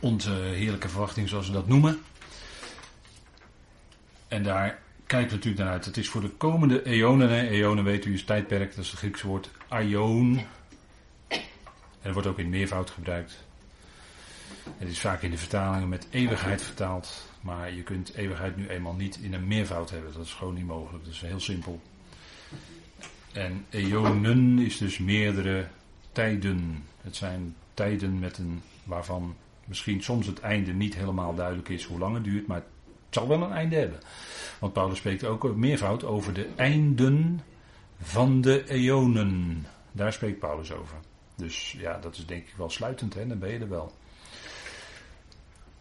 Onze heerlijke verwachting, zoals we dat noemen. En daar kijkt we natuurlijk naar uit. Het is voor de komende eonen. Eonen weet u is tijdperk, dat is het Griekse woord aion. En het wordt ook in meervoud gebruikt. Het is vaak in de vertalingen met eeuwigheid vertaald. Maar je kunt eeuwigheid nu eenmaal niet in een meervoud hebben. Dat is gewoon niet mogelijk. Dat is heel simpel. En eonen is dus meerdere tijden. Het zijn tijden met een, waarvan misschien soms het einde niet helemaal duidelijk is hoe lang het duurt, maar het zal wel een einde hebben. Want Paulus spreekt ook meervoud over de einden van de eonen. Daar spreekt Paulus over. Dus ja, dat is denk ik wel sluitend, hè? dan ben je er wel.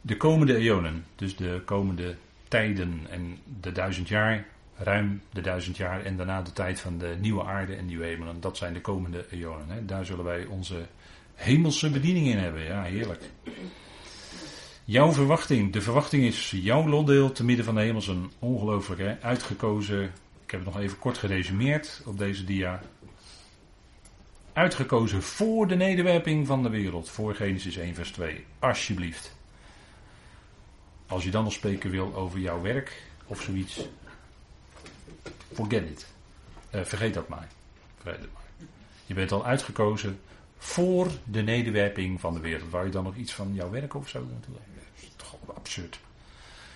De komende eonen, dus de komende tijden en de duizend jaar, ruim de duizend jaar en daarna de tijd van de nieuwe aarde en nieuwe hemelen. Dat zijn de komende eonen. Daar zullen wij onze hemelse bediening in hebben. Ja, heerlijk. Jouw verwachting, de verwachting is jouw lotdeel te midden van de hemels. Een ongelooflijk uitgekozen. Ik heb het nog even kort geresumeerd op deze dia. Uitgekozen voor de nederwerping van de wereld. Voor Genesis 1 vers 2. Alsjeblieft. Als je dan nog spreken wil over jouw werk of zoiets. Forget it. Uh, vergeet dat maar. Vergeet het maar. Je bent al uitgekozen voor de nederwerping van de wereld. Waar je dan nog iets van jouw werk of zo Dat is toch absurd.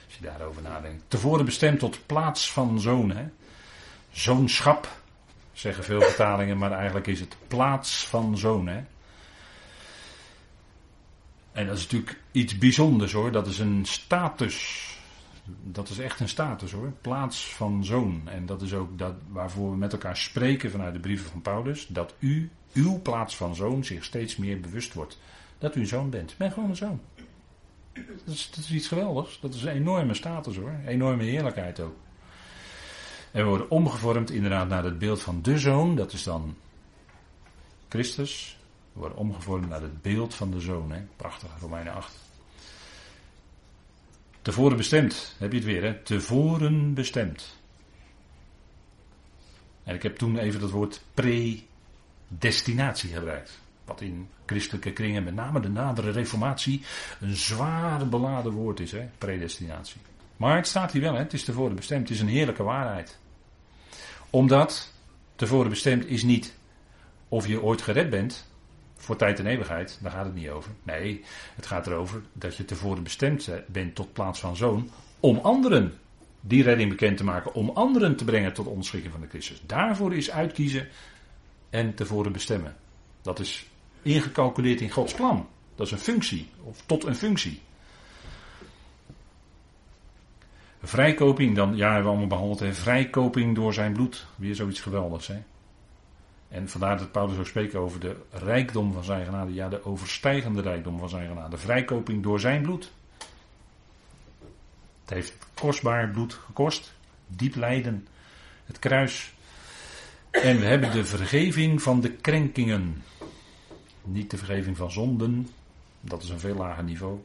Als je daarover nadenkt. Tevoren bestemd tot plaats van zoon. Hè? Zoonschap, zeggen veel vertalingen, maar eigenlijk is het plaats van zoon. Hè? En dat is natuurlijk iets bijzonders hoor. Dat is een status. Dat is echt een status hoor. Plaats van zoon. En dat is ook dat waarvoor we met elkaar spreken vanuit de brieven van Paulus. Dat u, uw plaats van zoon, zich steeds meer bewust wordt. Dat u een zoon bent. Ben gewoon een zoon. Dat is, iets geweldigs. Dat is een enorme status hoor. Enorme heerlijkheid ook. En we worden omgevormd inderdaad naar het beeld van de zoon. Dat is dan Christus. We worden omgevormd naar het beeld van de zoon. Hè? Prachtig, Romeinen 8. Tevoren bestemd, heb je het weer, hè? Tevoren bestemd. En ik heb toen even dat woord predestinatie gebruikt. Wat in christelijke kringen, met name de nadere reformatie, een zwaar beladen woord is, hè? predestinatie. Maar het staat hier wel, hè? het is tevoren bestemd, het is een heerlijke waarheid. Omdat tevoren bestemd is niet of je ooit gered bent, voor tijd en eeuwigheid, daar gaat het niet over. Nee, het gaat erover dat je tevoren bestemd bent tot plaats van zoon. Om anderen die redding bekend te maken. Om anderen te brengen tot onderschikking van de Christus. Daarvoor is uitkiezen en tevoren bestemmen. Dat is ingecalculeerd in Gods plan. Dat is een functie. Of tot een functie. Vrijkoping, dan, ja, hebben we allemaal behandeld. Hè. Vrijkoping door zijn bloed. Weer zoiets geweldigs. Hè. En vandaar dat Paulus ook spreekt over de rijkdom van zijn genade. Ja, de overstijgende rijkdom van zijn genade. Vrijkoping door zijn bloed. Het heeft kostbaar bloed gekost. Diep lijden. Het kruis. En we hebben de vergeving van de krenkingen. Niet de vergeving van zonden. Dat is een veel lager niveau.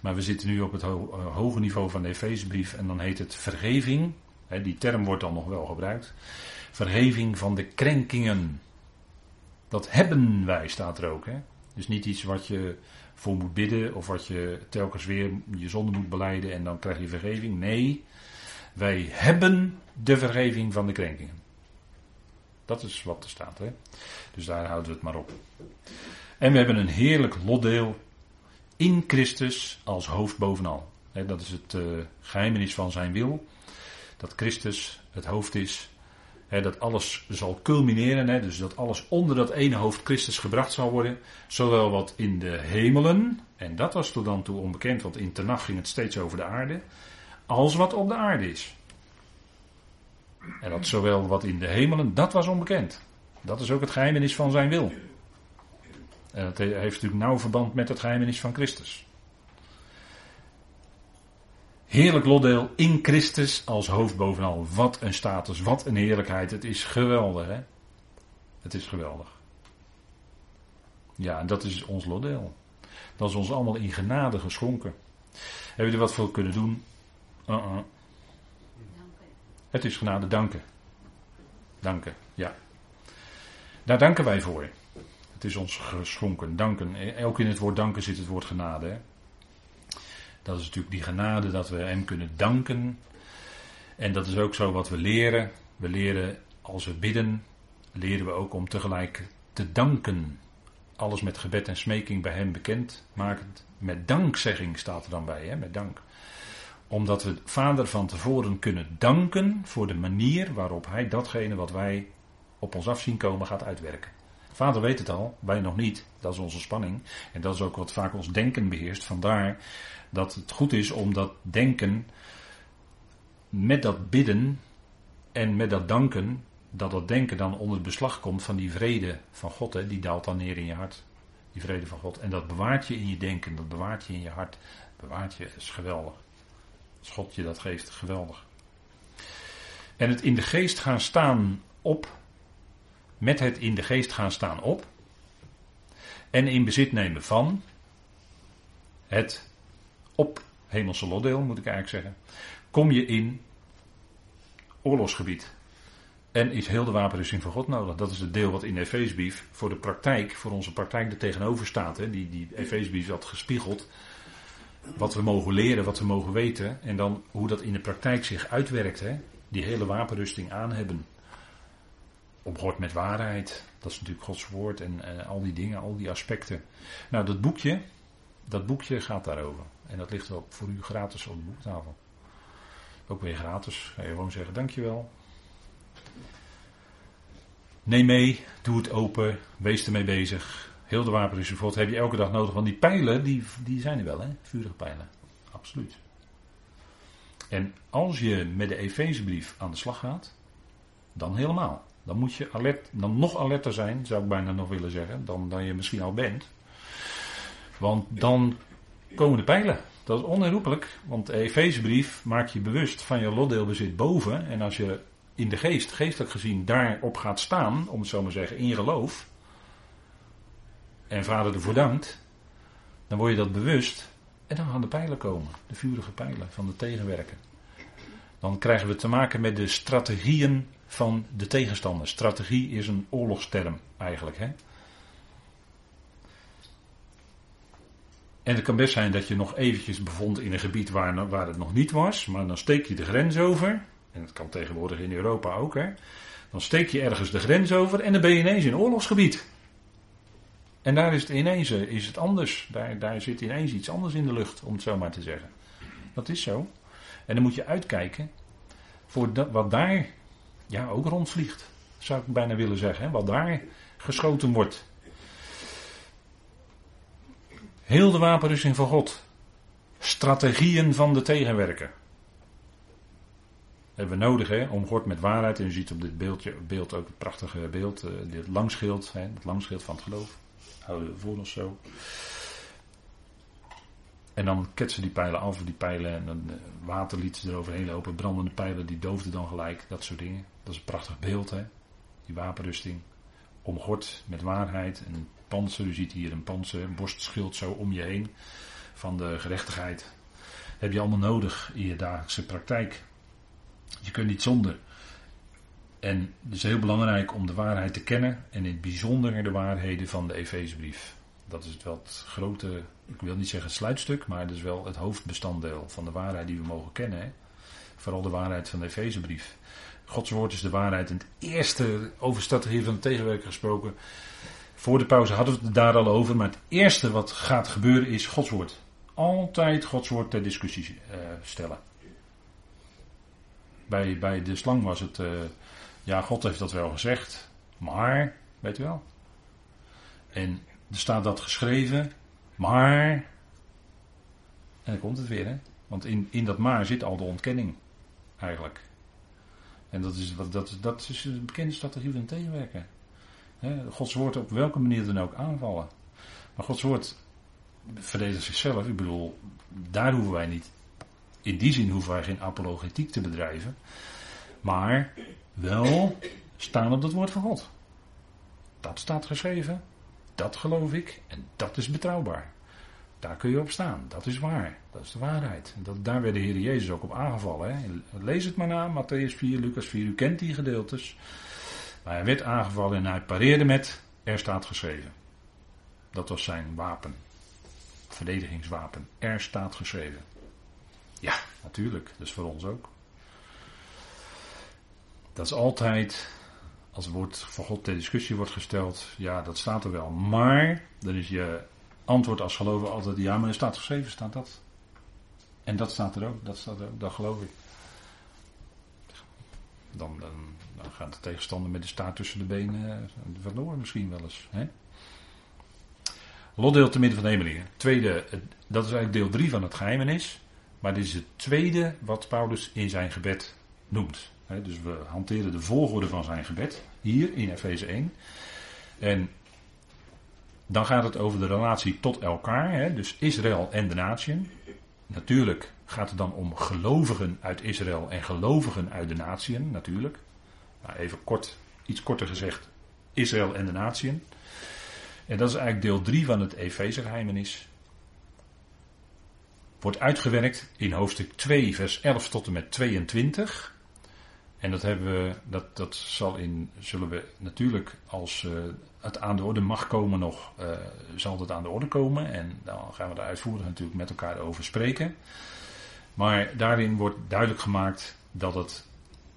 Maar we zitten nu op het uh, hoge niveau van de Efezebrief. En dan heet het vergeving. die term wordt dan nog wel gebruikt. Vergeving van de krenkingen. Dat hebben wij, staat er ook. Hè? Dus niet iets wat je voor moet bidden of wat je telkens weer je zonde moet beleiden en dan krijg je vergeving. Nee, wij hebben de vergeving van de krenkingen. Dat is wat er staat. Hè? Dus daar houden we het maar op. En we hebben een heerlijk lotdeel in Christus als hoofd bovenal. Dat is het uh, geheimenis van zijn wil. Dat Christus het hoofd is dat alles zal culmineren, dus dat alles onder dat ene hoofd Christus gebracht zal worden. Zowel wat in de hemelen, en dat was tot dan toe onbekend, want in Tenach ging het steeds over de aarde, als wat op de aarde is. En dat zowel wat in de hemelen, dat was onbekend. Dat is ook het geheimenis van zijn wil. En dat heeft natuurlijk nauw verband met het geheimenis van Christus. Heerlijk lotdeel in Christus als hoofd bovenal. Wat een status, wat een heerlijkheid. Het is geweldig, hè? Het is geweldig. Ja, en dat is ons lotdeel. Dat is ons allemaal in genade geschonken. Hebben we er wat voor kunnen doen? Uh -uh. Het is genade danken. Danken, ja. Daar danken wij voor. Het is ons geschonken. Danken. Ook in het woord danken zit het woord genade. Hè? Dat is natuurlijk die genade dat we Hem kunnen danken. En dat is ook zo wat we leren. We leren als we bidden, leren we ook om tegelijk te danken. Alles met gebed en smeking bij Hem bekend makend. Met dankzegging staat er dan bij, hè? met dank. Omdat we Vader van tevoren kunnen danken voor de manier waarop Hij datgene wat wij op ons af zien komen gaat uitwerken. Vader weet het al, wij nog niet. Dat is onze spanning. En dat is ook wat vaak ons denken beheerst. Vandaar dat het goed is om dat denken met dat bidden en met dat danken, dat dat denken dan onder het beslag komt van die vrede van God. Hè, die daalt dan neer in je hart. Die vrede van God. En dat bewaart je in je denken, dat bewaart je in je hart. Bewaart je, is geweldig. Als God je dat geeft, geweldig. En het in de geest gaan staan op met het in de geest gaan staan op en in bezit nemen van het op hemelse lotdeel, moet ik eigenlijk zeggen, kom je in oorlogsgebied. En is heel de wapenrusting van God nodig. Dat is het deel wat in de Efeesbrief voor de praktijk, voor onze praktijk er tegenover staat. Hè. Die, die Efeesbrief had gespiegeld wat we mogen leren, wat we mogen weten. En dan hoe dat in de praktijk zich uitwerkt. Hè. Die hele wapenrusting aan hebben omhoort met waarheid. Dat is natuurlijk Gods woord en, en, al die dingen, al die aspecten. Nou, dat boekje, dat boekje gaat daarover. En dat ligt ook voor u gratis op de boektafel. Ook weer gratis. Ga je gewoon zeggen, dankjewel. Neem mee, doe het open, wees ermee bezig. Heel de wapenrusting heb je elke dag nodig. Want die pijlen, die, die zijn er wel, hè? Vurige pijlen. Absoluut. En als je met de Efezebrief aan de slag gaat, dan helemaal. Dan moet je alert, dan nog alerter zijn, zou ik bijna nog willen zeggen, dan, dan je misschien al bent. Want dan komen de pijlen. Dat is onherroepelijk, want de Efezebrief maakt je bewust van je lotdeelbezit boven. En als je in de geest, geestelijk gezien, daarop gaat staan, om het zo maar zeggen, in geloof. En vader ervoor dankt, dan word je dat bewust. En dan gaan de pijlen komen, de vurige pijlen van de tegenwerken. Dan krijgen we te maken met de strategieën van de tegenstander. Strategie is een oorlogsterm eigenlijk. Hè? En het kan best zijn dat je nog eventjes bevond in een gebied waar, waar het nog niet was, maar dan steek je de grens over. En dat kan tegenwoordig in Europa ook. Hè? Dan steek je ergens de grens over en dan ben je ineens in oorlogsgebied. En daar is het ineens is het anders. Daar, daar zit ineens iets anders in de lucht, om het zo maar te zeggen. Dat is zo. En dan moet je uitkijken voor dat, wat daar ja, ook rondvliegt. Zou ik bijna willen zeggen. Hè? Wat daar geschoten wordt. Heel de wapenrusting van God. Strategieën van de tegenwerker. Hebben we nodig, hè? Omgord met waarheid. En u ziet op dit beeldje, beeld ook het prachtige beeld. Uh, dit langschild, hè? het langschild van het geloof. Houden we voor ons zo. En dan ketsen die pijlen af, die pijlen en dan uh, water liet ze eroverheen lopen. Brandende pijlen, die doofden dan gelijk. Dat soort dingen. Dat is een prachtig beeld, hè? Die wapenrusting. Omgord met waarheid. En panzer, u ziet hier een panzer, een borstschild zo om je heen. Van de gerechtigheid. heb je allemaal nodig in je dagelijkse praktijk. Je kunt niet zonder. En het is heel belangrijk om de waarheid te kennen. En in het bijzonder de waarheden van de Efezebrief. Dat is het wel grote, ik wil niet zeggen sluitstuk, maar het is wel het hoofdbestanddeel van de waarheid die we mogen kennen. Hè? Vooral de waarheid van de Efezebrief. Gods woord is de waarheid. En het eerste over strategie van de tegenwerker gesproken. Voor de pauze hadden we het daar al over. Maar het eerste wat gaat gebeuren is Gods woord. Altijd Gods woord ter discussie uh, stellen. Bij, bij de slang was het. Uh, ja, God heeft dat wel gezegd. Maar, weet u wel. En er staat dat geschreven. Maar. En dan komt het weer, hè? Want in, in dat maar zit al de ontkenning. Eigenlijk. En dat is, dat, dat is een bekende strategie van tegenwerken. Gods woord op welke manier dan ook aanvallen. Maar Gods woord verdedigt zichzelf. Ik bedoel, daar hoeven wij niet. In die zin hoeven wij geen apologetiek te bedrijven. Maar wel staan op het woord van God. Dat staat geschreven. Dat geloof ik. En dat is betrouwbaar. Daar kun je op staan. Dat is waar. Dat is de waarheid. Dat, daar werd de Heer Jezus ook op aangevallen. Hè. Lees het maar na, Matthäus 4, Lucas 4. U kent die gedeeltes. Maar hij werd aangevallen en hij pareerde met, er staat geschreven. Dat was zijn wapen. Verdedigingswapen. Er staat geschreven. Ja, natuurlijk. Dat is voor ons ook. Dat is altijd, als het woord van God ter discussie wordt gesteld, ja, dat staat er wel. Maar, dan is je antwoord als gelover altijd, ja, maar er staat geschreven, staat dat. En dat staat er ook, dat staat er ook, dat geloof ik. Dan, dan, de tegenstander met de staart tussen de benen vandoor misschien wel eens. Hè? Lotdeel te midden van de hemelingen. Tweede, dat is eigenlijk deel 3 van het geheimenis. Maar dit is het tweede wat Paulus in zijn gebed noemt. dus we hanteren de volgorde van zijn gebed hier in Efeze 1. En dan gaat het over de relatie tot elkaar, dus Israël en de natieën. Natuurlijk gaat het dan om gelovigen uit Israël en gelovigen uit de natieën, natuurlijk. Maar even kort, iets korter gezegd, Israël en de natieën. En dat is eigenlijk deel 3 van het Efeze-geheimenis. Wordt uitgewerkt in hoofdstuk 2, vers 11 tot en met 22. En dat, hebben we, dat, dat zal in, zullen we natuurlijk als uh, het aan de orde mag komen nog, uh, zal het aan de orde komen. En dan gaan we daar uitvoerig natuurlijk met elkaar over spreken. Maar daarin wordt duidelijk gemaakt dat het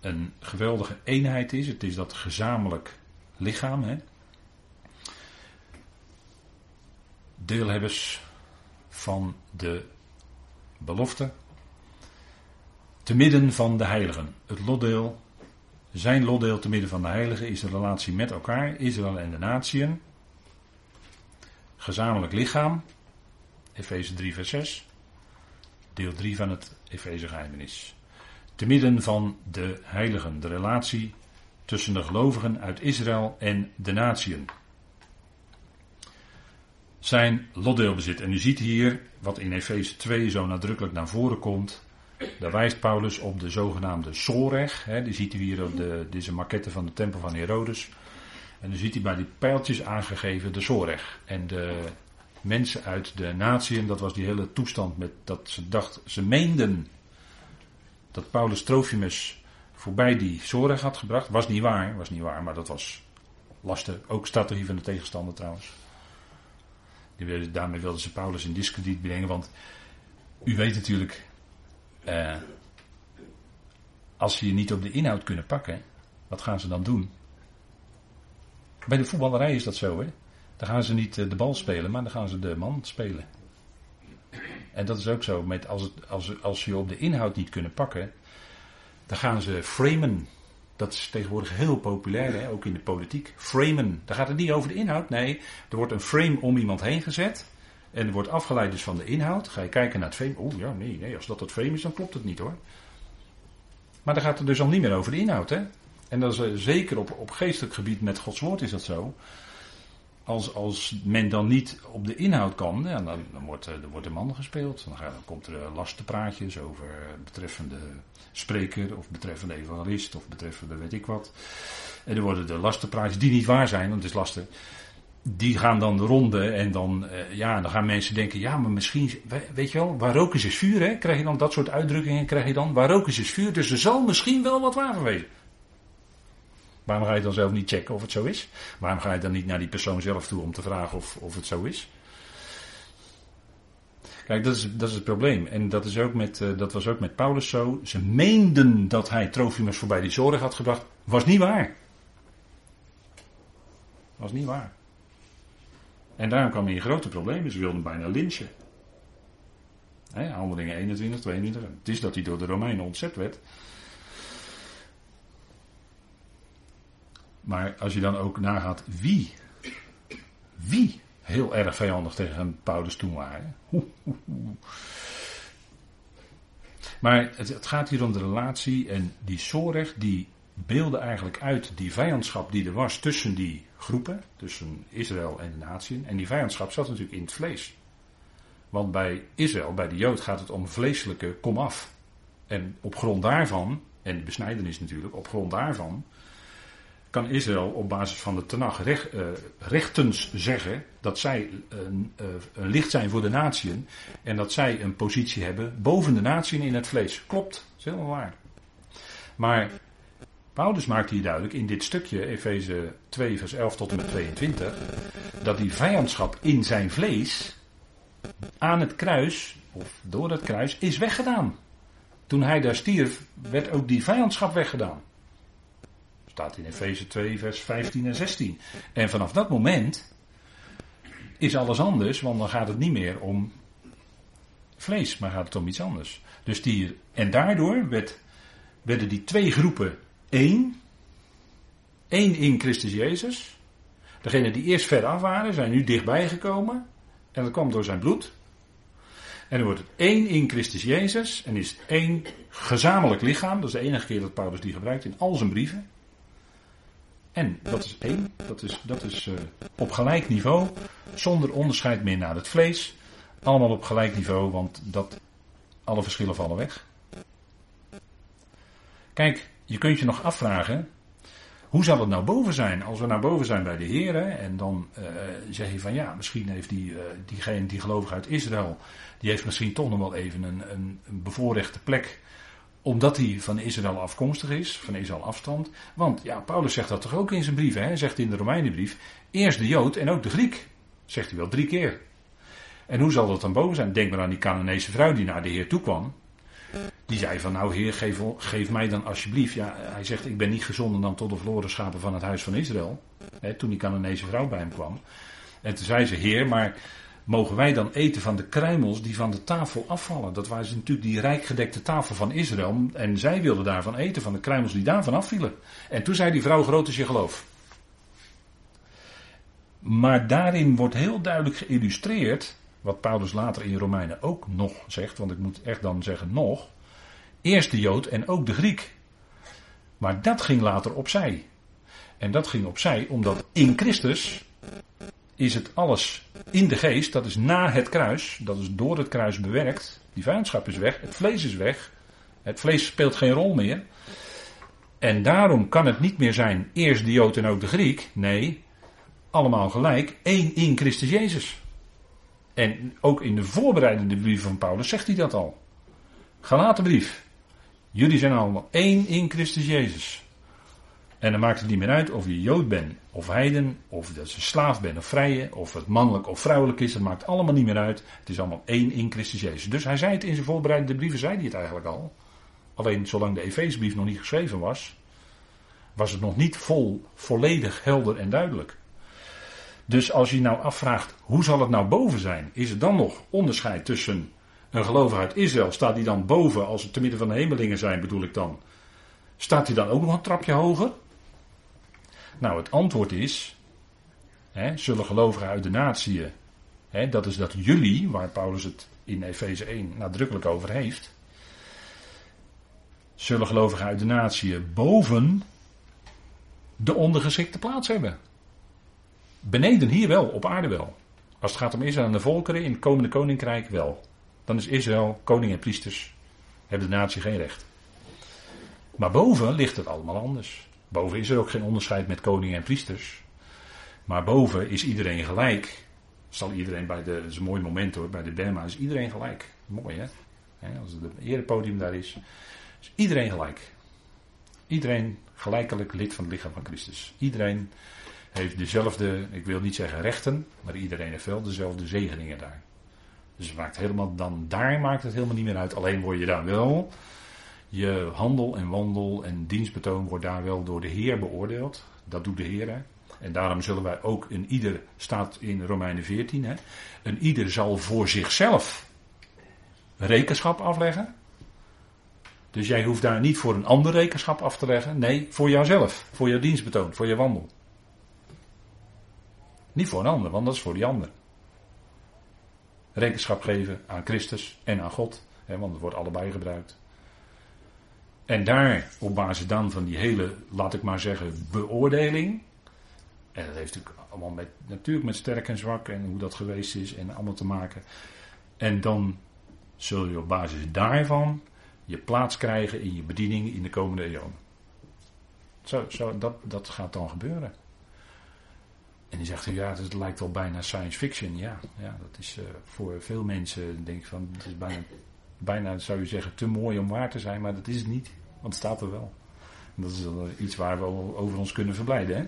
een geweldige eenheid is. Het is dat gezamenlijk lichaam. Hè? Deelhebbers van de belofte. Te midden van de heiligen. Het lotdeel, zijn lotdeel te midden van de heiligen is de relatie met elkaar, Israël en de natieën. Gezamenlijk lichaam, Efeze 3 vers 6. Deel 3 van het Efeze geheimenis. Te midden van de heiligen, de relatie tussen de gelovigen uit Israël en de natieën. Zijn lotdeel bezit. En u ziet hier, wat in Efeze 2 zo nadrukkelijk naar voren komt, daar wijst Paulus op de zogenaamde Soreg. Hè, die ziet u hier op de, deze maquette van de tempel van Herodes. En dan ziet hij bij die pijltjes aangegeven de Soreg. En de mensen uit de natieën, dat was die hele toestand met dat ze dachten, ze meenden dat Paulus Trofimus voorbij die Soreg had gebracht. Was niet waar, was niet waar, maar dat was lastig. Ook strategie van de tegenstander trouwens. daarmee wilden ze Paulus in discrediet brengen, want u weet natuurlijk, eh, als ze je niet op de inhoud kunnen pakken, wat gaan ze dan doen? Bij de voetballerij is dat zo, hè? Dan gaan ze niet eh, de bal spelen, maar dan gaan ze de man spelen. En dat is ook zo, met als, als, als ze je op de inhoud niet kunnen pakken, dan gaan ze framen. Dat is tegenwoordig heel populair, hè? ook in de politiek. Framen. Dan gaat het niet over de inhoud. Nee, er wordt een frame om iemand heen gezet. En wordt afgeleid dus van de inhoud. Ga je kijken naar het frame. Oeh, ja, nee, nee, als dat het frame is, dan klopt het niet hoor. Maar dan gaat het dus al niet meer over de inhoud, hè. En dat is eh, zeker op, op geestelijk gebied met Gods woord is dat zo. Als, als men dan niet op de inhoud kan, ja, dan, dan, wordt, er wordt de man gespeeld. Dan, dan komt er eh, lastenpraatjes over betreffende spreker, of betreffende evangelist, of betreffende weet ik wat. En er worden de lastenpraatjes die niet waar zijn, want het is lasten die gaan dan de ronde en dan, uh, ja, dan gaan mensen denken, ja, maar misschien, weet je wel, waar rook is, is vuur, hè? Krijg je dan dat soort uitdrukkingen, krijg je dan, waar rook is, is vuur, dus er zal misschien wel wat waar wezen. Waarom ga je dan zelf niet checken of het zo is? Waarom ga je dan niet naar die persoon zelf toe om te vragen of, of het zo is? Kijk, dat is, dat is het probleem. En dat, is ook met, uh, dat was ook met Paulus zo. Ze meenden dat hij Trofimus voorbij die zorg had gebracht. Was niet waar. Was niet waar. En daarom kwam hij in grote problemen. Ze wilden bijna lynchen. He, handelingen 21, 22. Het is dat hij door de Romeinen ontzet werd. Maar als je dan ook nagaat wie, wie heel erg vijandig tegen Paulus toen waren. Maar het, het, gaat hier om de relatie en die Soreg die beelden eigenlijk uit die vijandschap die er was tussen die groepen, tussen Israël en de natieën. En die vijandschap zat natuurlijk in het vlees. Want bij Israël, bij de Jood, gaat het om vleeselijke komaf. En op grond daarvan, en de besnijdenis natuurlijk, op grond daarvan kan Israël op basis van de Tenach recht, uh, rechtens zeggen dat zij een, uh, een, licht zijn voor de natieën en dat zij een positie hebben boven de natieën in het vlees. Klopt, dat is helemaal waar. Maar Paulus maakt hier duidelijk in dit stukje, Efeze 2, vers 11 tot en met 22, dat die vijandschap in zijn vlees aan het kruis, of door het kruis, is weggedaan. Toen hij daar stierf, werd ook die vijandschap weggedaan. Staat in Efeze 2, vers 15 en 16. En vanaf dat moment is alles anders, want dan gaat het niet meer om vlees, maar gaat het om iets anders. Dus die, en daardoor werd, werden die twee groepen één. Eén in Christus Jezus. Degenen die eerst ver af waren, zijn nu dichtbij gekomen. En dat kwam door zijn bloed. En dan wordt het één in Christus Jezus. En is één gezamenlijk lichaam. Dat is de enige keer dat Paulus die gebruikt in al zijn brieven. En dat is één. Dat is, dat is uh, op gelijk niveau. Zonder onderscheid meer naar het vlees. Allemaal op gelijk niveau, want dat, alle verschillen vallen weg. Kijk, je kunt je nog afvragen. Hoe zal het nou boven zijn? Als we nou boven zijn bij de Heer, en dan uh, zeg je van ja, misschien heeft die, uh, diegene die gelovig uit Israël, die heeft misschien toch nog wel even een, een, bevoorrechte plek omdat hij van Israël afkomstig is, van Israël afstand. Want ja, Paulus zegt dat toch ook in zijn brief, hè? Hij zegt in de Romeinenbrief, eerst de Jood en ook de Griek. Zegt hij wel drie keer. En hoe zal dat dan boven zijn? Denk maar aan die Canaanese vrouw die naar de Heer toe kwam. Die zei van nou Heer, geef, geef mij dan alsjeblieft. Ja, hij zegt ik ben niet gezonden dan tot de verloren schapen van het huis van Israël. Toen die Canaanese vrouw bij hem kwam. En toen zei ze Heer, maar mogen wij dan eten van de kruimels die van de tafel afvallen. Dat was natuurlijk die rijkgedekte tafel van Israël. En zij wilden daarvan eten, van de kruimels die daarvan afvielen. En toen zei die vrouw, groot is je geloof. Maar daarin wordt heel duidelijk geïllustreerd, wat Paulus later in Romeinen ook nog zegt, want ik moet echt dan zeggen nog, eerst de Jood en ook de Griek. Maar dat ging later opzij. En dat ging opzij omdat in Christus is het alles in de geest, dat is na het kruis, dat is door het kruis bewerkt. Die vijandschap is weg, het vlees is weg. Het vlees speelt geen rol meer. En daarom kan het niet meer zijn eerst de Jood en ook de Griek. Nee, allemaal gelijk, één in Christus Jezus. En ook in de voorbereidende brief van Paulus zegt hij dat al. brief. Jullie zijn allemaal één in Christus Jezus. En dan maakt het niet meer uit of je Jood bent of heiden, of dat je slaaf bent of vrije, of het mannelijk of vrouwelijk is, dat maakt allemaal niet meer uit. Het is allemaal één in Christus Jezus. Dus hij zei het in zijn voorbereidende brieven, zei hij het eigenlijk al. Alleen zolang de Efeesbrief nog niet geschreven was, was het nog niet vol, volledig helder en duidelijk. Dus als je nou afvraagt, hoe zal het nou boven zijn? Is er dan nog onderscheid tussen een gelovige uit Israël? Staat die dan boven, als het te midden van de hemelingen zijn, bedoel ik dan? Staat hij dan ook nog een trapje hoger? Nou, het antwoord is, hè, zullen gelovigen uit de natie, hè, dat is dat jullie, waar Paulus het in Efeze 1 nadrukkelijk over heeft, zullen gelovigen uit de natie boven de ondergeschikte plaats hebben. Beneden hier wel, op aarde wel. Als het gaat om Israël en de volkeren in het komende koninkrijk wel. Dan is Israël, koning en priesters, hebben de natie geen recht. Maar boven ligt het allemaal anders. Boven is er ook geen onderscheid met koningen en priesters. Maar boven is iedereen gelijk. Zal iedereen bij de, dat is een mooi moment hoor, bij de Bema is iedereen gelijk. Mooi hè? Als het erepodium daar is, is iedereen gelijk. Iedereen gelijkelijk lid van het lichaam van Christus. Iedereen heeft dezelfde, ik wil niet zeggen rechten, maar iedereen heeft wel dezelfde zegeningen daar. Dus het maakt helemaal, dan daar maakt het helemaal niet meer uit. Alleen word je daar wel je handel en wandel en dienstbetoon wordt daar wel door de Heer beoordeeld. Dat doet de Heer. En daarom zullen wij ook een ieder, staat in Romeinen 14, hè, een ieder zal voor zichzelf rekenschap afleggen. Dus jij hoeft daar niet voor een ander rekenschap af te leggen. Nee, voor jouzelf. Voor jouw dienstbetoon, voor je wandel. Niet voor een ander, want dat is voor die ander. Rekenschap geven aan Christus en aan God. Hè, want het wordt allebei gebruikt. En daar, op basis dan van die hele, laat ik maar zeggen, beoordeling. En dat heeft natuurlijk allemaal met, natuurlijk met sterk en zwak en hoe dat geweest is en allemaal te maken. En dan zul je op basis daarvan je plaats krijgen in je bediening in de komende eeuwen. Zo, zo, dat, dat gaat dan gebeuren. En die zegt, ja, het lijkt wel bijna science fiction. Ja, ja dat is uh, voor veel mensen, denk ik van, het is bijna bijna zou je zeggen te mooi om waar te zijn, maar dat is het niet. Want het staat er wel. En dat is iets waar we over ons kunnen verblijden. Hè?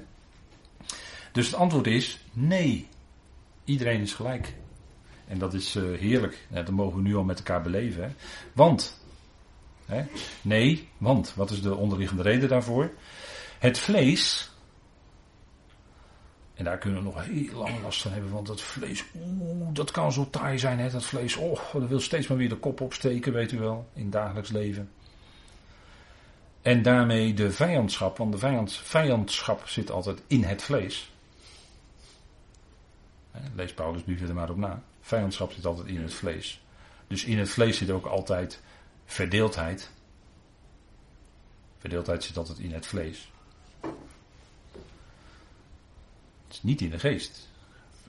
Dus het antwoord is nee. Iedereen is gelijk. En dat is uh, heerlijk. Ja, dat mogen we nu al met elkaar beleven. Hè? Want Hè? Nee, want wat is de onderliggende reden daarvoor? Het vlees, en daar kunnen we nog heel lang last van hebben, want dat vlees, oeh, dat kan zo taai zijn, hè, dat vlees. Oh, dat wil steeds maar weer de kop opsteken, weet u wel, in dagelijks leven. En daarmee de vijandschap, want de vijand, vijandschap zit altijd in het vlees. Lees Paulus er maar op na. Vijandschap zit altijd in het vlees. Dus in het vlees zit ook altijd verdeeldheid. Verdeeldheid zit altijd in het vlees. Het is niet in de geest.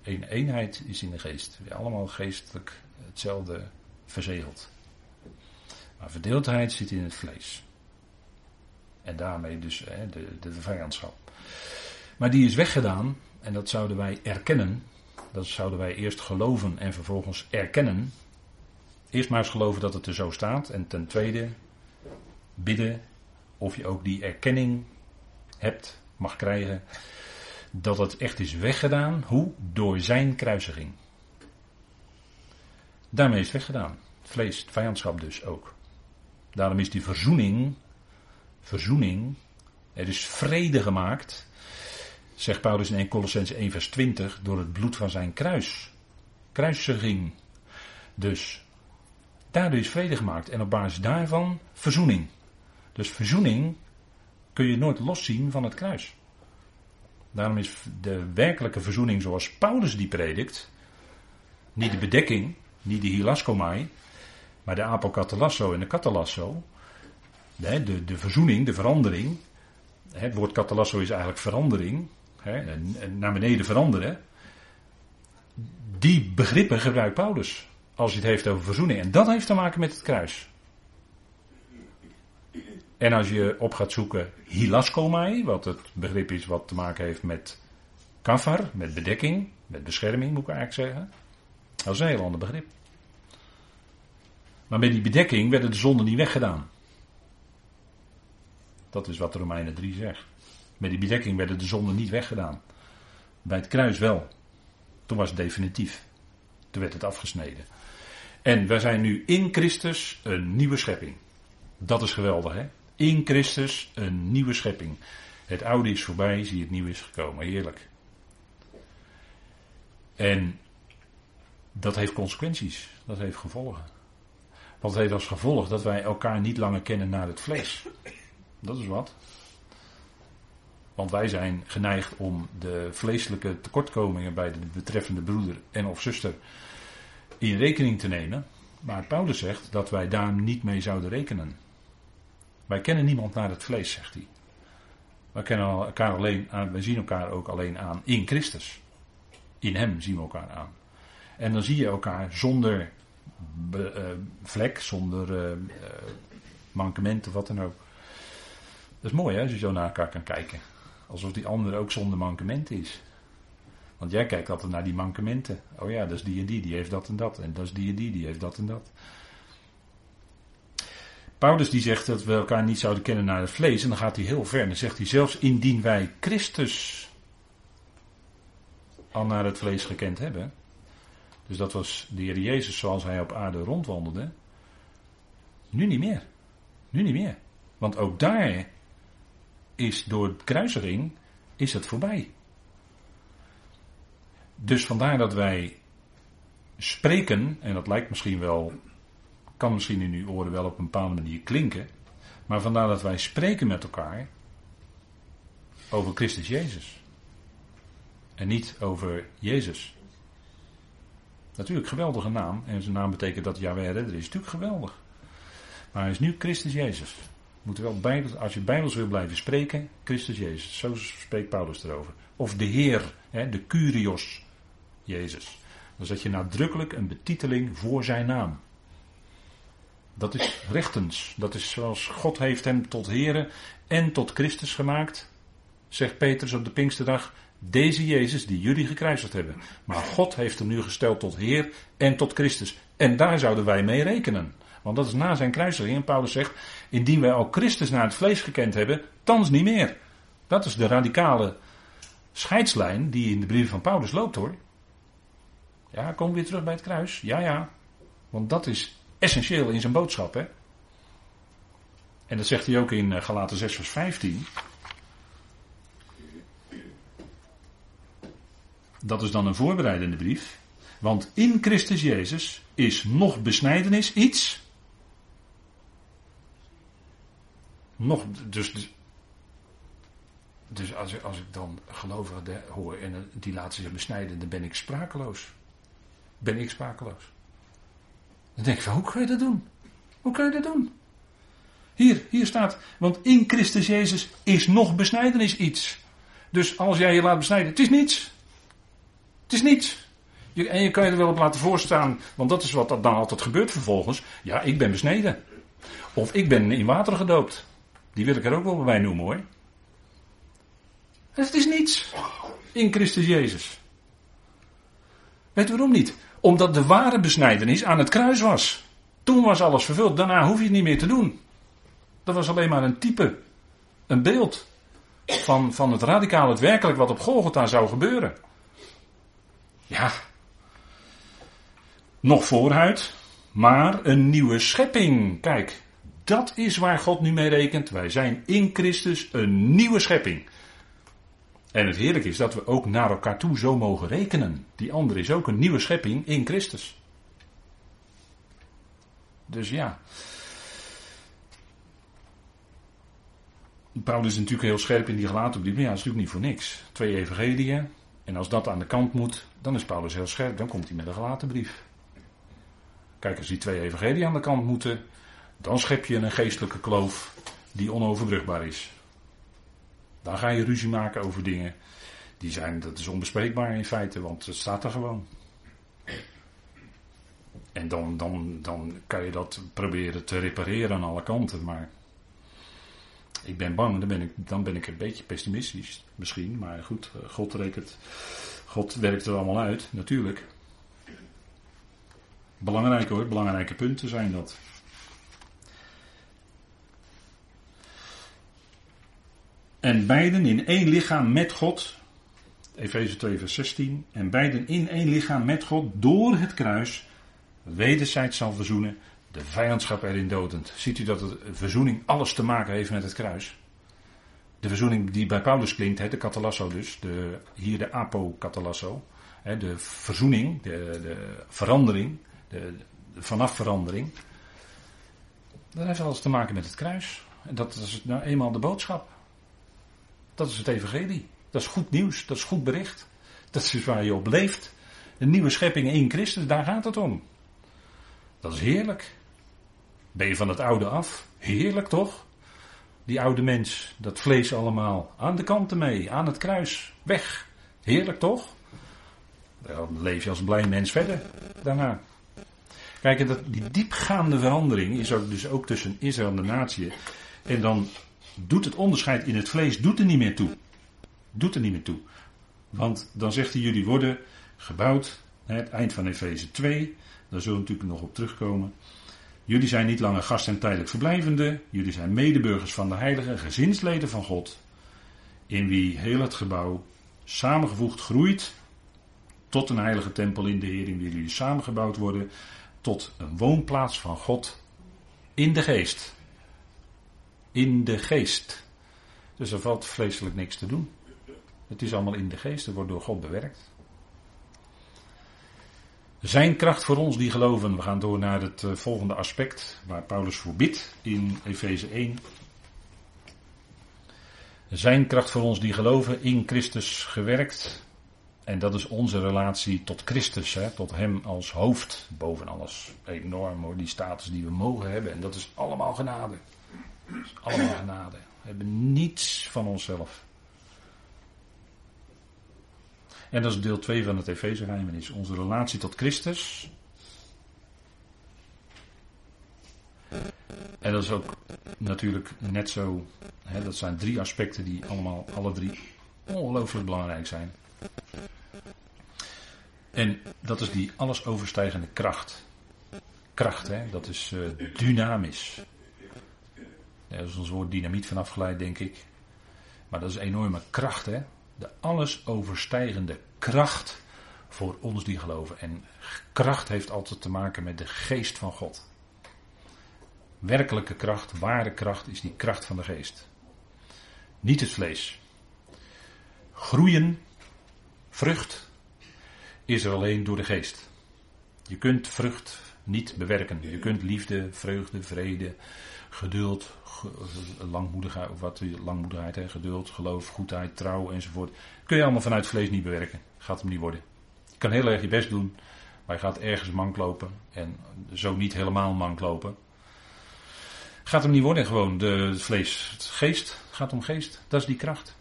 Een eenheid is in de geest. We allemaal geestelijk hetzelfde verzegeld. Maar verdeeldheid zit in het vlees. En daarmee dus hè, de, de, vijandschap. Maar die is weggedaan. En dat zouden wij erkennen. Dat zouden wij eerst geloven en vervolgens erkennen. Eerst maar eens geloven dat het er zo staat. En ten tweede bidden of je ook die erkenning hebt, mag krijgen. Dat het echt is weggedaan. Hoe? Door zijn kruisiging. Daarmee is het weggedaan. Vlees, vijandschap dus ook. Daarom is die verzoening, verzoening, er is vrede gemaakt, zegt Paulus in 1 Colossens 1 vers 20, door het bloed van zijn kruis. Kruisiging. Dus Daardoor is vrede gemaakt en op basis daarvan verzoening. Dus verzoening kun je nooit loszien van het kruis. Daarom is de werkelijke verzoening zoals Paulus die predikt, niet de bedekking, niet de hilaskomai, maar de apokatalasso en de katalasso. De, de, de verzoening, de verandering. Het woord katalasso is eigenlijk verandering. naar beneden veranderen. Die begrippen gebruikt Paulus. Als hij het heeft over verzoening. En dat heeft te maken met het kruis. En als je op gaat zoeken hilaskomai, wat het begrip is wat te maken heeft met kafar, met bedekking, met bescherming moet ik eigenlijk zeggen. Dat is een heel ander begrip. Maar met die bedekking werden de zonden niet weggedaan. Dat is wat Romeinen 3 zegt. Met die bedekking werden de zonden niet weggedaan. Bij het kruis wel. Toen was het definitief. Toen werd het afgesneden. En wij zijn nu in Christus een nieuwe schepping. Dat is geweldig, hè? In Christus een nieuwe schepping. Het oude is voorbij, zie het nieuwe is gekomen. Heerlijk. En dat heeft consequenties. Dat heeft gevolgen. Want het heeft als gevolg dat wij elkaar niet langer kennen naar het vlees. Dat is wat. Want wij zijn geneigd om de vleeselijke tekortkomingen bij de betreffende broeder en of zuster in rekening te nemen. Maar Paulus zegt dat wij daar niet mee zouden rekenen. Wij kennen niemand naar het vlees, zegt hij. Wij, kennen elkaar alleen aan, wij zien elkaar ook alleen aan in Christus. In Hem zien we elkaar aan. En dan zie je elkaar zonder uh, vlek, zonder uh, mankement of wat dan ook. Dat is mooi hè, als je zo naar elkaar kan kijken. Alsof die ander ook zonder mankement is. Want jij kijkt altijd naar die mankementen. Oh ja, dat is die en die, die heeft dat en dat. En dat is die en die, die heeft dat en dat. Paulus die zegt dat we elkaar niet zouden kennen naar het vlees. En dan gaat hij heel ver. En dan zegt hij zelfs indien wij Christus al naar het vlees gekend hebben. Dus dat was de Heer Jezus zoals hij op aarde rondwandelde. Nu niet meer. Nu niet meer. Want ook daar is door kruisering is het voorbij. Dus vandaar dat wij spreken, en dat lijkt misschien wel, kan misschien in uw oren wel op een bepaalde manier klinken, maar vandaar dat wij spreken met elkaar over Christus Jezus. En niet over Jezus. Natuurlijk, geweldige naam. En zijn naam betekent dat Yahweh redder is. Natuurlijk geweldig. Maar hij is nu Christus Jezus. Moet wel bij, als je Bijbels wil blijven spreken, Christus Jezus. Zo spreekt Paulus erover. Of de Heer, hè, de Curios. Jezus. Dan zet je nadrukkelijk een betiteling voor zijn naam. Dat is rechtens. Dat is zoals God heeft hem tot Here en tot Christus gemaakt. Zegt Petrus op de Pinksterdag. Deze Jezus die jullie gekruisigd hebben. Maar God heeft hem nu gesteld tot Heer en tot Christus. En daar zouden wij mee rekenen. Want dat is na zijn kruisiging. En Paulus zegt, indien wij al Christus naar het vlees gekend hebben, thans niet meer. Dat is de radicale scheidslijn die in de brief van Paulus loopt hoor. Ja, kom weer terug bij het kruis. Ja, ja. Want dat is essentieel in zijn boodschap. Hè? En dat zegt hij ook in eh, Galaten 6 vers 15. Dat is dan een voorbereidende brief. Want in Christus Jezus is nog besnijdenis iets. Nog, dus, dus, dus als, ik, als ik dan gelovigen hoor en die laten zich besnijden, dan ben ik sprakeloos. Ben ik sprakeloos. Dan denk ik van, hoe kun je dat doen? Hoe kun je dat doen? Hier, hier staat, want in Christus Jezus is nog besnijdenis iets. Dus als jij je laat besnijden, het is niets. Het is niets. Je, en je kan je er wel op laten voorstaan, want dat is wat dan altijd gebeurt vervolgens. Ja, ik ben besneden. Of ik ben in water gedoopt. Die wil ik er ook wel bij noemen hoor. Het is niets. In Christus Jezus. Weet u waarom niet? Omdat de ware besnijdenis aan het kruis was. Toen was alles vervuld. Daarna hoef je het niet meer te doen. Dat was alleen maar een type. Een beeld. Van, van het radicaal, het werkelijk wat op Golgotha zou gebeuren. Ja. Nog vooruit. Maar een nieuwe schepping. Kijk, dat is waar God nu mee rekent. Wij zijn in Christus een nieuwe schepping. En het heerlijke is dat we ook naar elkaar toe zo mogen rekenen. Die andere is ook een nieuwe schepping in Christus. Dus ja. Paulus is natuurlijk heel scherp in die gelaten brief. Maar ja, dat is natuurlijk niet voor niks. Twee evangeliën. En als dat aan de kant moet, dan is Paulus heel scherp. Dan komt hij met een gelaten brief. Kijk, als die twee evangeliën aan de kant moeten, dan schep je een geestelijke kloof die onoverbrugbaar is. Dan ga je ruzie maken over dingen. Die zijn, dat is onbespreekbaar in feite, want het staat er gewoon. En dan, dan, dan kan je dat proberen te repareren aan alle kanten. Maar ik ben bang, dan ben ik, dan ben ik een beetje pessimistisch misschien. Maar goed, eh, God rekent, God werkt er allemaal uit, natuurlijk. Belangrijk hoor, belangrijke punten zijn dat. En beiden in één lichaam met God. Efeze 2 vers 16. En beiden in één lichaam met God door het kruis. Wederzijds zal verzoenen. De vijandschap erin dodend. Ziet u dat de verzoening alles te maken heeft met het kruis? De verzoening die bij Paulus klinkt, de katalasso dus. De, hier de apokatalasso. De verzoening, de, de verandering. De, de vanaf verandering. Dat heeft alles te maken met het kruis. En dat is nou eenmaal de boodschap. Dat is het evangelie. Dat is goed nieuws. Dat is goed bericht. Dat is waar je op leeft. Een nieuwe schepping in Christus, daar gaat het om. Dat is heerlijk. Ben je van het oude af? Heerlijk toch? Die oude mens, dat vlees allemaal. Aan de kanten mee, aan het kruis, weg. Heerlijk toch? Dan leef je als blij mens verder daarna. Kijk, dat, die diepgaande verandering is ook, dus ook tussen Israël en de natie. En dan doet het onderscheid in het vlees doet er niet meer toe. Doet er niet meer toe. Want dan zegt hij, jullie worden gebouwd, het eind van Efeze 2, daar zullen we natuurlijk nog op terugkomen. Jullie zijn niet langer gast en tijdelijk verblijvende, jullie zijn medeburgers van de heilige, gezinsleden van God, in wie heel het gebouw samengevoegd groeit tot een heilige tempel in de Heer, in wie jullie samengebouwd worden, tot een woonplaats van God in de geest in de geest. Dus er valt vleeselijk niks te doen. Het is allemaal in de geest, het wordt door God bewerkt. Zijn kracht voor ons die geloven. We gaan door naar het eh, volgende aspect waar Paulus voor bidt in Efeze 1. Zijn kracht voor ons die geloven in Christus gewerkt. En dat is onze relatie tot Christus, hè, tot Hem als hoofd boven alles. Enorm hoor, die status die we mogen hebben. En dat is allemaal genade allemaal genade. We hebben niets van onszelf. En dat is deel 2 van het Efeze-geheimnis. Onze relatie tot Christus. En dat is ook natuurlijk net zo. Hè, dat zijn drie aspecten die allemaal, alle drie, ongelooflijk belangrijk zijn. En dat is die alles overstijgende kracht. Kracht, hè, dat is uh, dynamisch. Daar is ons woord dynamiet van afgeleid, denk ik. Maar dat is enorme kracht, hè? De alles overstijgende kracht voor ons die geloven. En kracht heeft altijd te maken met de geest van God. Werkelijke kracht, ware kracht is die kracht van de geest. Niet het vlees. Groeien, vrucht, is er alleen door de geest. Je kunt vrucht niet bewerken. Je kunt liefde, vreugde, vrede, geduld, langmoedigheid, of wat, langmoedigheid, hè, geduld, geloof, goedheid, trouw enzovoort. Kun je allemaal vanuit vlees niet bewerken. Gaat hem niet worden. Je kan heel erg je best doen, maar je gaat ergens mank lopen. En zo niet helemaal mank lopen. Gaat hem niet worden gewoon, de, het vlees. Het geest, gaat om geest. Dat is die kracht.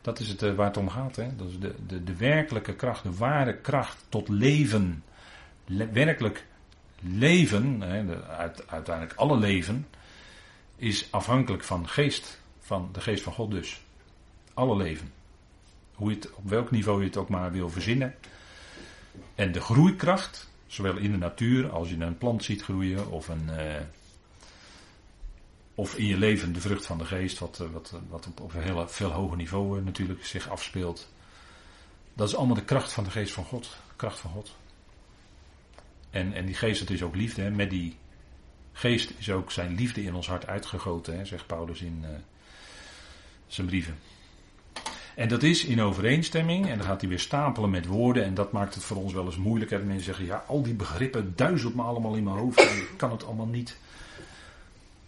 Dat is het eh, waar het om gaat. Hè? Dat is de, de, de werkelijke kracht, de ware kracht tot leven. werkelijk leven, de, uiteindelijk alle leven, is afhankelijk van geest. Van de geest van God dus. Alle leven. Hoe je het, op welk niveau je het ook maar wil verzinnen. En de groeikracht, zowel in de natuur als je een plant ziet groeien of een, uh, of in je leven de vrucht van de geest, wat, eh, wat, wat op, op een heel veel hoger niveau eh, natuurlijk zich afspeelt. Dat is allemaal de kracht van de geest van God. Kracht van God. En, en die geest, dat is ook liefde. Hè? Met die geest is ook zijn liefde in ons hart uitgegoten, hè? zegt Paulus in uh, zijn brieven. En dat is in overeenstemming, en dan gaat hij weer stapelen met woorden, en dat maakt het voor ons wel eens moeilijk. En mensen zeggen, ja, al die begrippen duizelt me allemaal in mijn hoofd, ik kan het allemaal niet.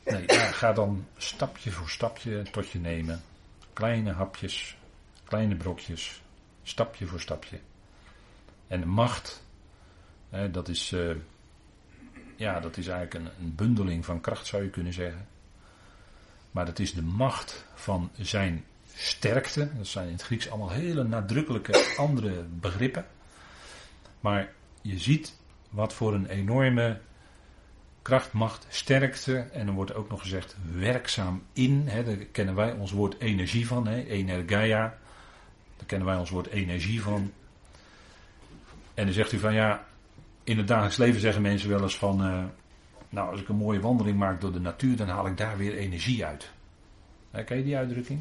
Nee, ja, ga dan stapje voor stapje tot je nemen. Kleine hapjes, kleine brokjes, stapje voor stapje. En de macht, dat, is, uh, ja, dat is eigenlijk een, een bundeling van kracht, zou je kunnen zeggen. Maar dat is de macht van zijn sterkte. Dat zijn in het Grieks allemaal hele nadrukkelijke andere begrippen. Maar je ziet wat voor een enorme kracht, macht, sterkte. En dan wordt ook nog gezegd werkzaam in. Hè, daar kennen wij ons woord energie van. Hè, energia. Daar kennen wij ons woord energie van. En dan zegt u van ja, in het dagelijks leven zeggen mensen wel eens van. Uh, nou, als ik een mooie wandeling maak door de natuur, dan haal ik daar weer energie uit. Hè, ken je die uitdrukking?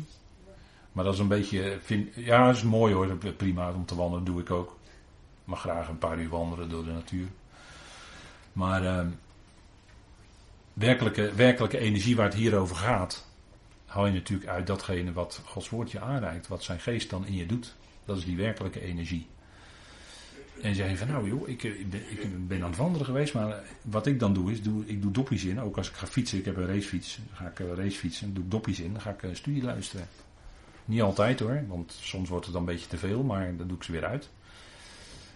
Maar dat is een beetje. Vind, ja, dat is mooi hoor. Prima om te wandelen, doe ik ook. Mag graag een paar uur wandelen door de natuur. Maar. Uh, werkelijke, werkelijke energie waar het hier over gaat, haal je natuurlijk uit datgene wat Gods woord je aanreikt, wat zijn geest dan in je doet. Dat is die werkelijke energie. En je van nou joh, ik, ben, ik, ben, aan het wandelen geweest, maar wat ik dan doe is, ik doe doppies in. Ook als ik ga fietsen, ik heb een racefiets, ga ik racefietsen, doe ik doppies in, dan ga ik een studie luisteren. Niet altijd hoor, want soms wordt het dan een beetje te veel, maar dan doe ik ze weer uit.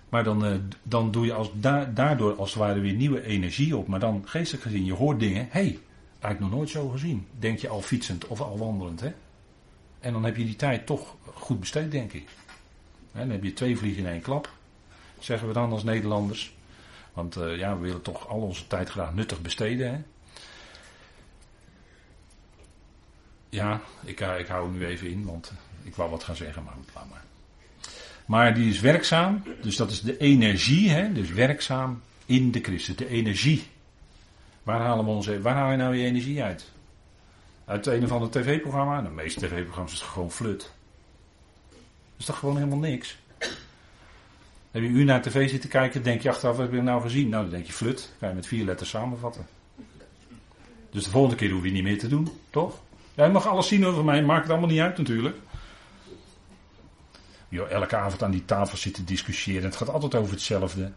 Maar dan, dan doe je als daardoor als het ware weer nieuwe energie op. Maar dan geestelijk gezien, je hoort dingen. Hey, eigenlijk nog nooit zo gezien. Denk je al fietsend of al wandelend. Hè? En dan heb je die tijd toch goed besteed, denk ik. Dan heb je twee vliegen in één klap. Zeggen we dan als Nederlanders. Want uh, ja, we willen toch al onze tijd graag nuttig besteden. Hè? Ja, ik, uh, ik hou nu even in, want ik wou wat gaan zeggen, maar laat maar. Maar die is werkzaam, dus dat is de energie, hè? dus werkzaam in de Christus, de energie. Waar halen we onze, waar haal je nou je energie uit? Uit een of ander tv-programma? De meeste tv-programma's is gewoon flut. Dat is toch gewoon helemaal niks? Heb je u naar tv zitten kijken, denk je achteraf, wat heb je nou gezien? Nou, dan denk je flut, kan je met vier letters samenvatten. Dus de volgende keer hoef je niet meer te doen, toch? Jij mag alles zien over mij, maakt het allemaal niet uit natuurlijk elke avond aan die tafel zitten discussiëren. Het gaat altijd over hetzelfde.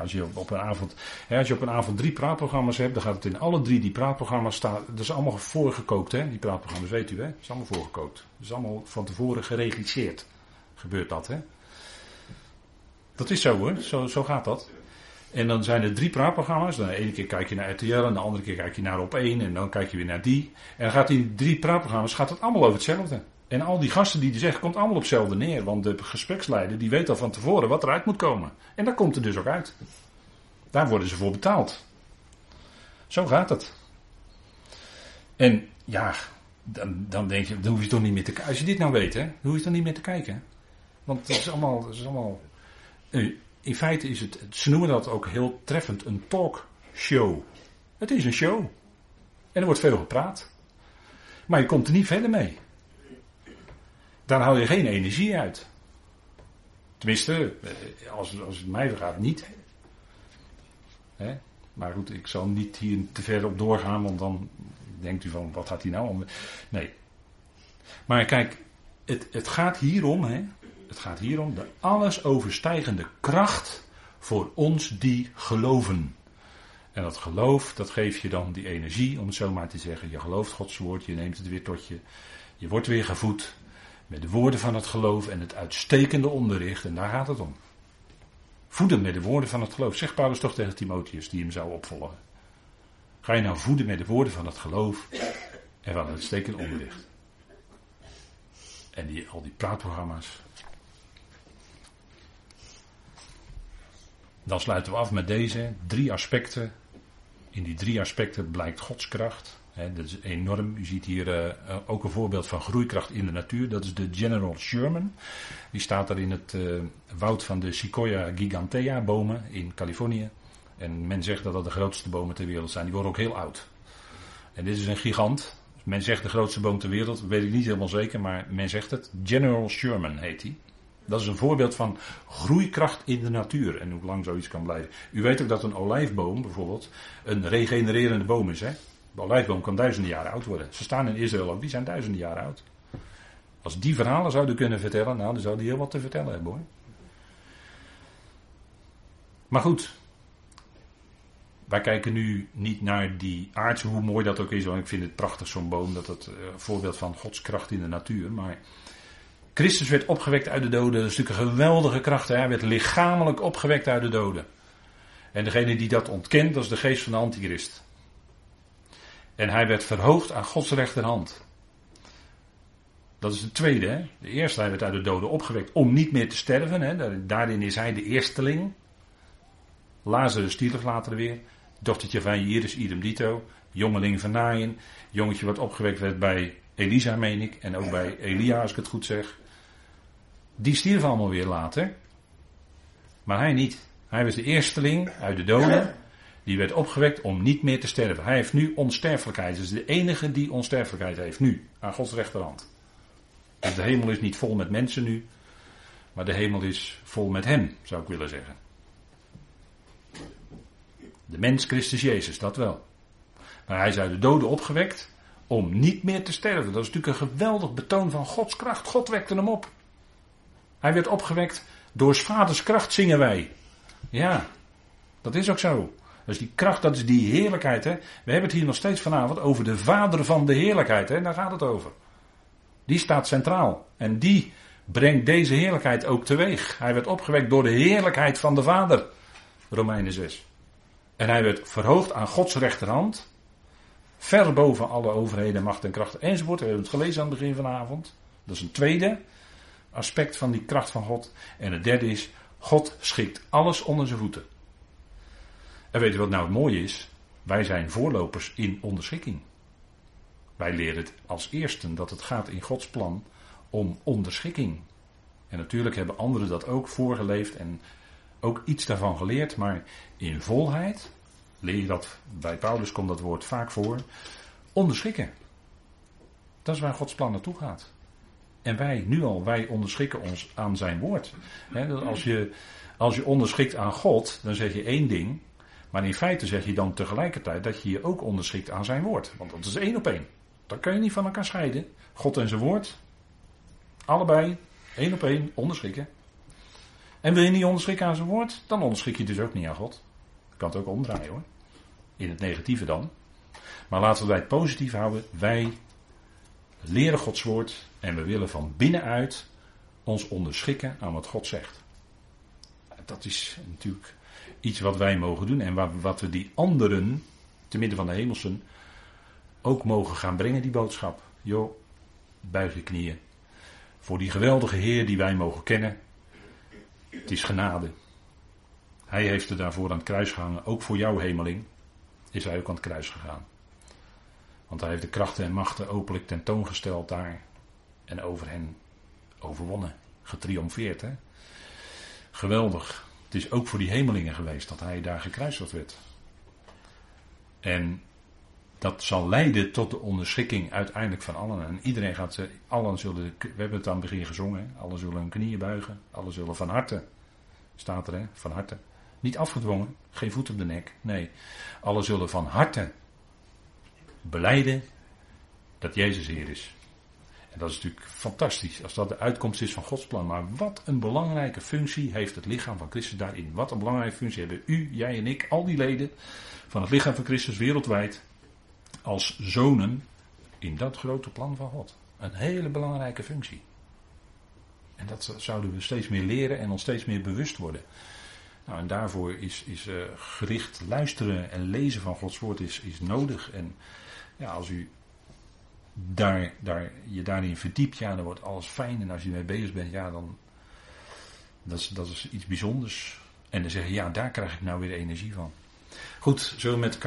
als, je op een avond, als je op een avond drie praatprogramma's hebt, dan gaat het in alle drie die praatprogramma's staan. Dat is allemaal voorgekookt, hè? die praatprogramma's, weet u, hè? Dat is allemaal voorgekookt. Dat is allemaal van tevoren geregisseerd. Gebeurt dat, hè? Dat is zo hoor, zo, zo gaat dat. En dan zijn er drie praatprogramma's. De ene keer kijk je naar RTL en de andere keer kijk je naar op één en dan kijk je weer naar die. En dan gaat die drie praatprogramma's gaat het allemaal over hetzelfde. En al die gasten die die zeggen, komt allemaal op hetzelfde neer. Want de gespreksleider die weet al van tevoren wat eruit moet komen. En daar komt het dus ook uit. Daar worden ze voor betaald. Zo gaat het. En ja, dan, dan denk je, dan hoef je toch niet meer te kijken. Als je dit nou weet, hè, dan hoef je toch niet meer te kijken. Want het is allemaal, is allemaal. In feite is het, ze noemen dat ook heel treffend, een talkshow. Het is een show. En er wordt veel gepraat. Maar je komt er niet verder mee. Daar haal je geen energie uit. Tenminste, eh, als, als het mij gaat, niet. Maar goed, ik zal niet hier te ver op doorgaan, want dan denkt u van, wat gaat hij nou om? Nee. Maar kijk, het, het gaat hierom, hè. Het gaat hierom de alles overstijgende kracht voor ons die geloven. En dat geloof, dat geeft je dan die energie, om het zo maar te zeggen. Je gelooft Gods woord, je neemt het weer tot je. Je wordt weer gevoed met de woorden van het geloof en het uitstekende onderricht. En daar gaat het om. Voeden met de woorden van het geloof. Zegt Paulus toch tegen Timotheus, die hem zou opvolgen. Ga je nou voeden met de woorden van het geloof en van het uitstekende onderricht. En die, al die praatprogramma's. Dan sluiten we af met deze drie aspecten. In die drie aspecten blijkt Gods kracht. dat is enorm. U ziet hier uh, ook een voorbeeld van groeikracht in de natuur. Dat is de General Sherman. Die staat er in het uh, woud van de Sequoia gigantea bomen in Californië. En men zegt dat dat de grootste bomen ter wereld zijn. Die worden ook heel oud. En dit is een gigant. Men zegt de grootste boom ter wereld. Weet ik niet helemaal zeker, maar men zegt het. General Sherman heet hij. Dat is een voorbeeld van groeikracht in de natuur en hoe lang zoiets kan blijven. U weet ook dat een olijfboom bijvoorbeeld een regenererende boom is. Hè? De olijfboom kan duizenden jaren oud worden. Ze staan in Israël ook, die zijn duizenden jaren oud. Als die verhalen zouden kunnen vertellen, nou dan zou die heel wat te vertellen hebben hoor. Maar goed, wij kijken nu niet naar die aardse, hoe mooi dat ook is, want ik vind het prachtig zo'n boom, dat het uh, voorbeeld van Gods kracht in de natuur. Maar Christus werd opgewekt uit de doden. Dat is natuurlijk een geweldige kracht. Hij werd lichamelijk opgewekt uit de doden. En degene die dat ontkent, dat is de geest van de antichrist. En hij werd verhoogd aan Gods rechterhand. Dat is de tweede. Hè? De eerste, hij werd uit de doden opgewekt om niet meer te sterven. Hè? Daarin is hij de eersteling. Lazarus stierf later weer. Dochtertje van Iris, idem dito. Jongeling van Naaien. Jongetje wat opgewekt werd bij Elisa, meen ik. En ook bij Elia, als ik het goed zeg. Die stierf allemaal weer later. Maar hij niet. Hij was de eersteling uit de doden. Die werd opgewekt om niet meer te sterven. Hij heeft nu onsterfelijkheid. Is de enige die onsterfelijkheid heeft. Nu. Aan Gods rechterhand. Dus de hemel is niet vol met mensen nu. Maar de hemel is vol met hem, zou ik willen zeggen. De mens Christus Jezus, dat wel. Maar hij is uit de doden opgewekt om niet meer te sterven. Dat is natuurlijk een geweldig betoon van Gods kracht. God wekte hem op. Hij werd opgewekt door vaders kracht, zingen wij. Ja, dat is ook zo. Dus die kracht, dat is die heerlijkheid. Hè? We hebben het hier nog steeds vanavond over de vader van de heerlijkheid. Hè? Daar gaat het over. Die staat centraal. En die brengt deze heerlijkheid ook teweeg. Hij werd opgewekt door de heerlijkheid van de vader. Romeinen 6. En hij werd verhoogd aan Gods rechterhand. Ver boven alle overheden, macht en krachten enzovoort. We hebben het gelezen aan het begin van de avond. Dat is een tweede aspect van die kracht van God. En het derde is, God schikt alles onder zijn voeten. En weet je wat nou het mooie is? Wij zijn voorlopers in onderschikking. Wij leren het als eersten dat het gaat in Gods plan om onderschikking. En natuurlijk hebben anderen dat ook voorgeleefd en ook iets daarvan geleerd, maar in volheid leer je dat, bij Paulus komt dat woord vaak voor, onderschikken. Dat is waar Gods plan naartoe gaat. En wij, nu al, wij onderschikken ons aan zijn woord. als, je, als je onderschikt aan God, dan zeg je één ding. Maar in feite zeg je dan tegelijkertijd dat je je ook onderschikt aan zijn woord. Want dat is één op één. Dat kan je niet van elkaar scheiden. God en zijn woord. Allebei, één op één, onderschikken. En wil je niet onderschikken aan zijn woord, dan onderschik je dus ook niet aan God. Je kan het ook omdraaien hoor. In het negatieve dan. Maar laten we het positief houden. Wij leren Gods woord en we willen van binnenuit ons onderschikken aan wat God zegt. Dat is natuurlijk iets wat wij mogen doen en wat we die anderen, te midden van de hemelsen, ook mogen gaan brengen, die boodschap. Joh, buig je knieën. Voor die geweldige Heer die wij mogen kennen. Het is genade. Hij heeft er daarvoor aan het kruis gehangen. Ook voor jouw hemeling is hij ook aan het kruis gegaan. Want hij heeft de krachten en machten openlijk tentoongesteld daar. En over hen overwonnen. Getriomfeerd. Hè? Geweldig. Het is ook voor die hemelingen geweest dat hij daar gekruisigd werd. En dat zal leiden tot de onderschikking uiteindelijk van allen. En iedereen gaat, allen zullen, we hebben het aan het begin gezongen, allen zullen hun knieën buigen, allen zullen van harte, staat er hè, van harte, Niet afgedwongen, geen voet op de nek. Nee, alle zullen van harte beleiden dat Jezus Heer is. En dat is natuurlijk fantastisch als dat de uitkomst is van Gods plan. Maar wat een belangrijke functie heeft het lichaam van Christus daarin. Wat een belangrijke functie hebben u, jij en ik, al die leden van het lichaam van Christus wereldwijd als zonen in dat grote plan van God. Een hele belangrijke functie. En dat zouden we steeds meer leren en ons steeds meer bewust worden. Nou, en daarvoor is, is uh, gericht luisteren en lezen van Gods woord is, is nodig. En ja, als u daar, je daarin verdiept, ja, dan wordt alles fijn. En als je mee bezig bent, ja, dan. Dat is, dat is iets bijzonders. En dan zeggen, ja, daar krijg ik nou weer energie van. Goed, zullen we met elkaar.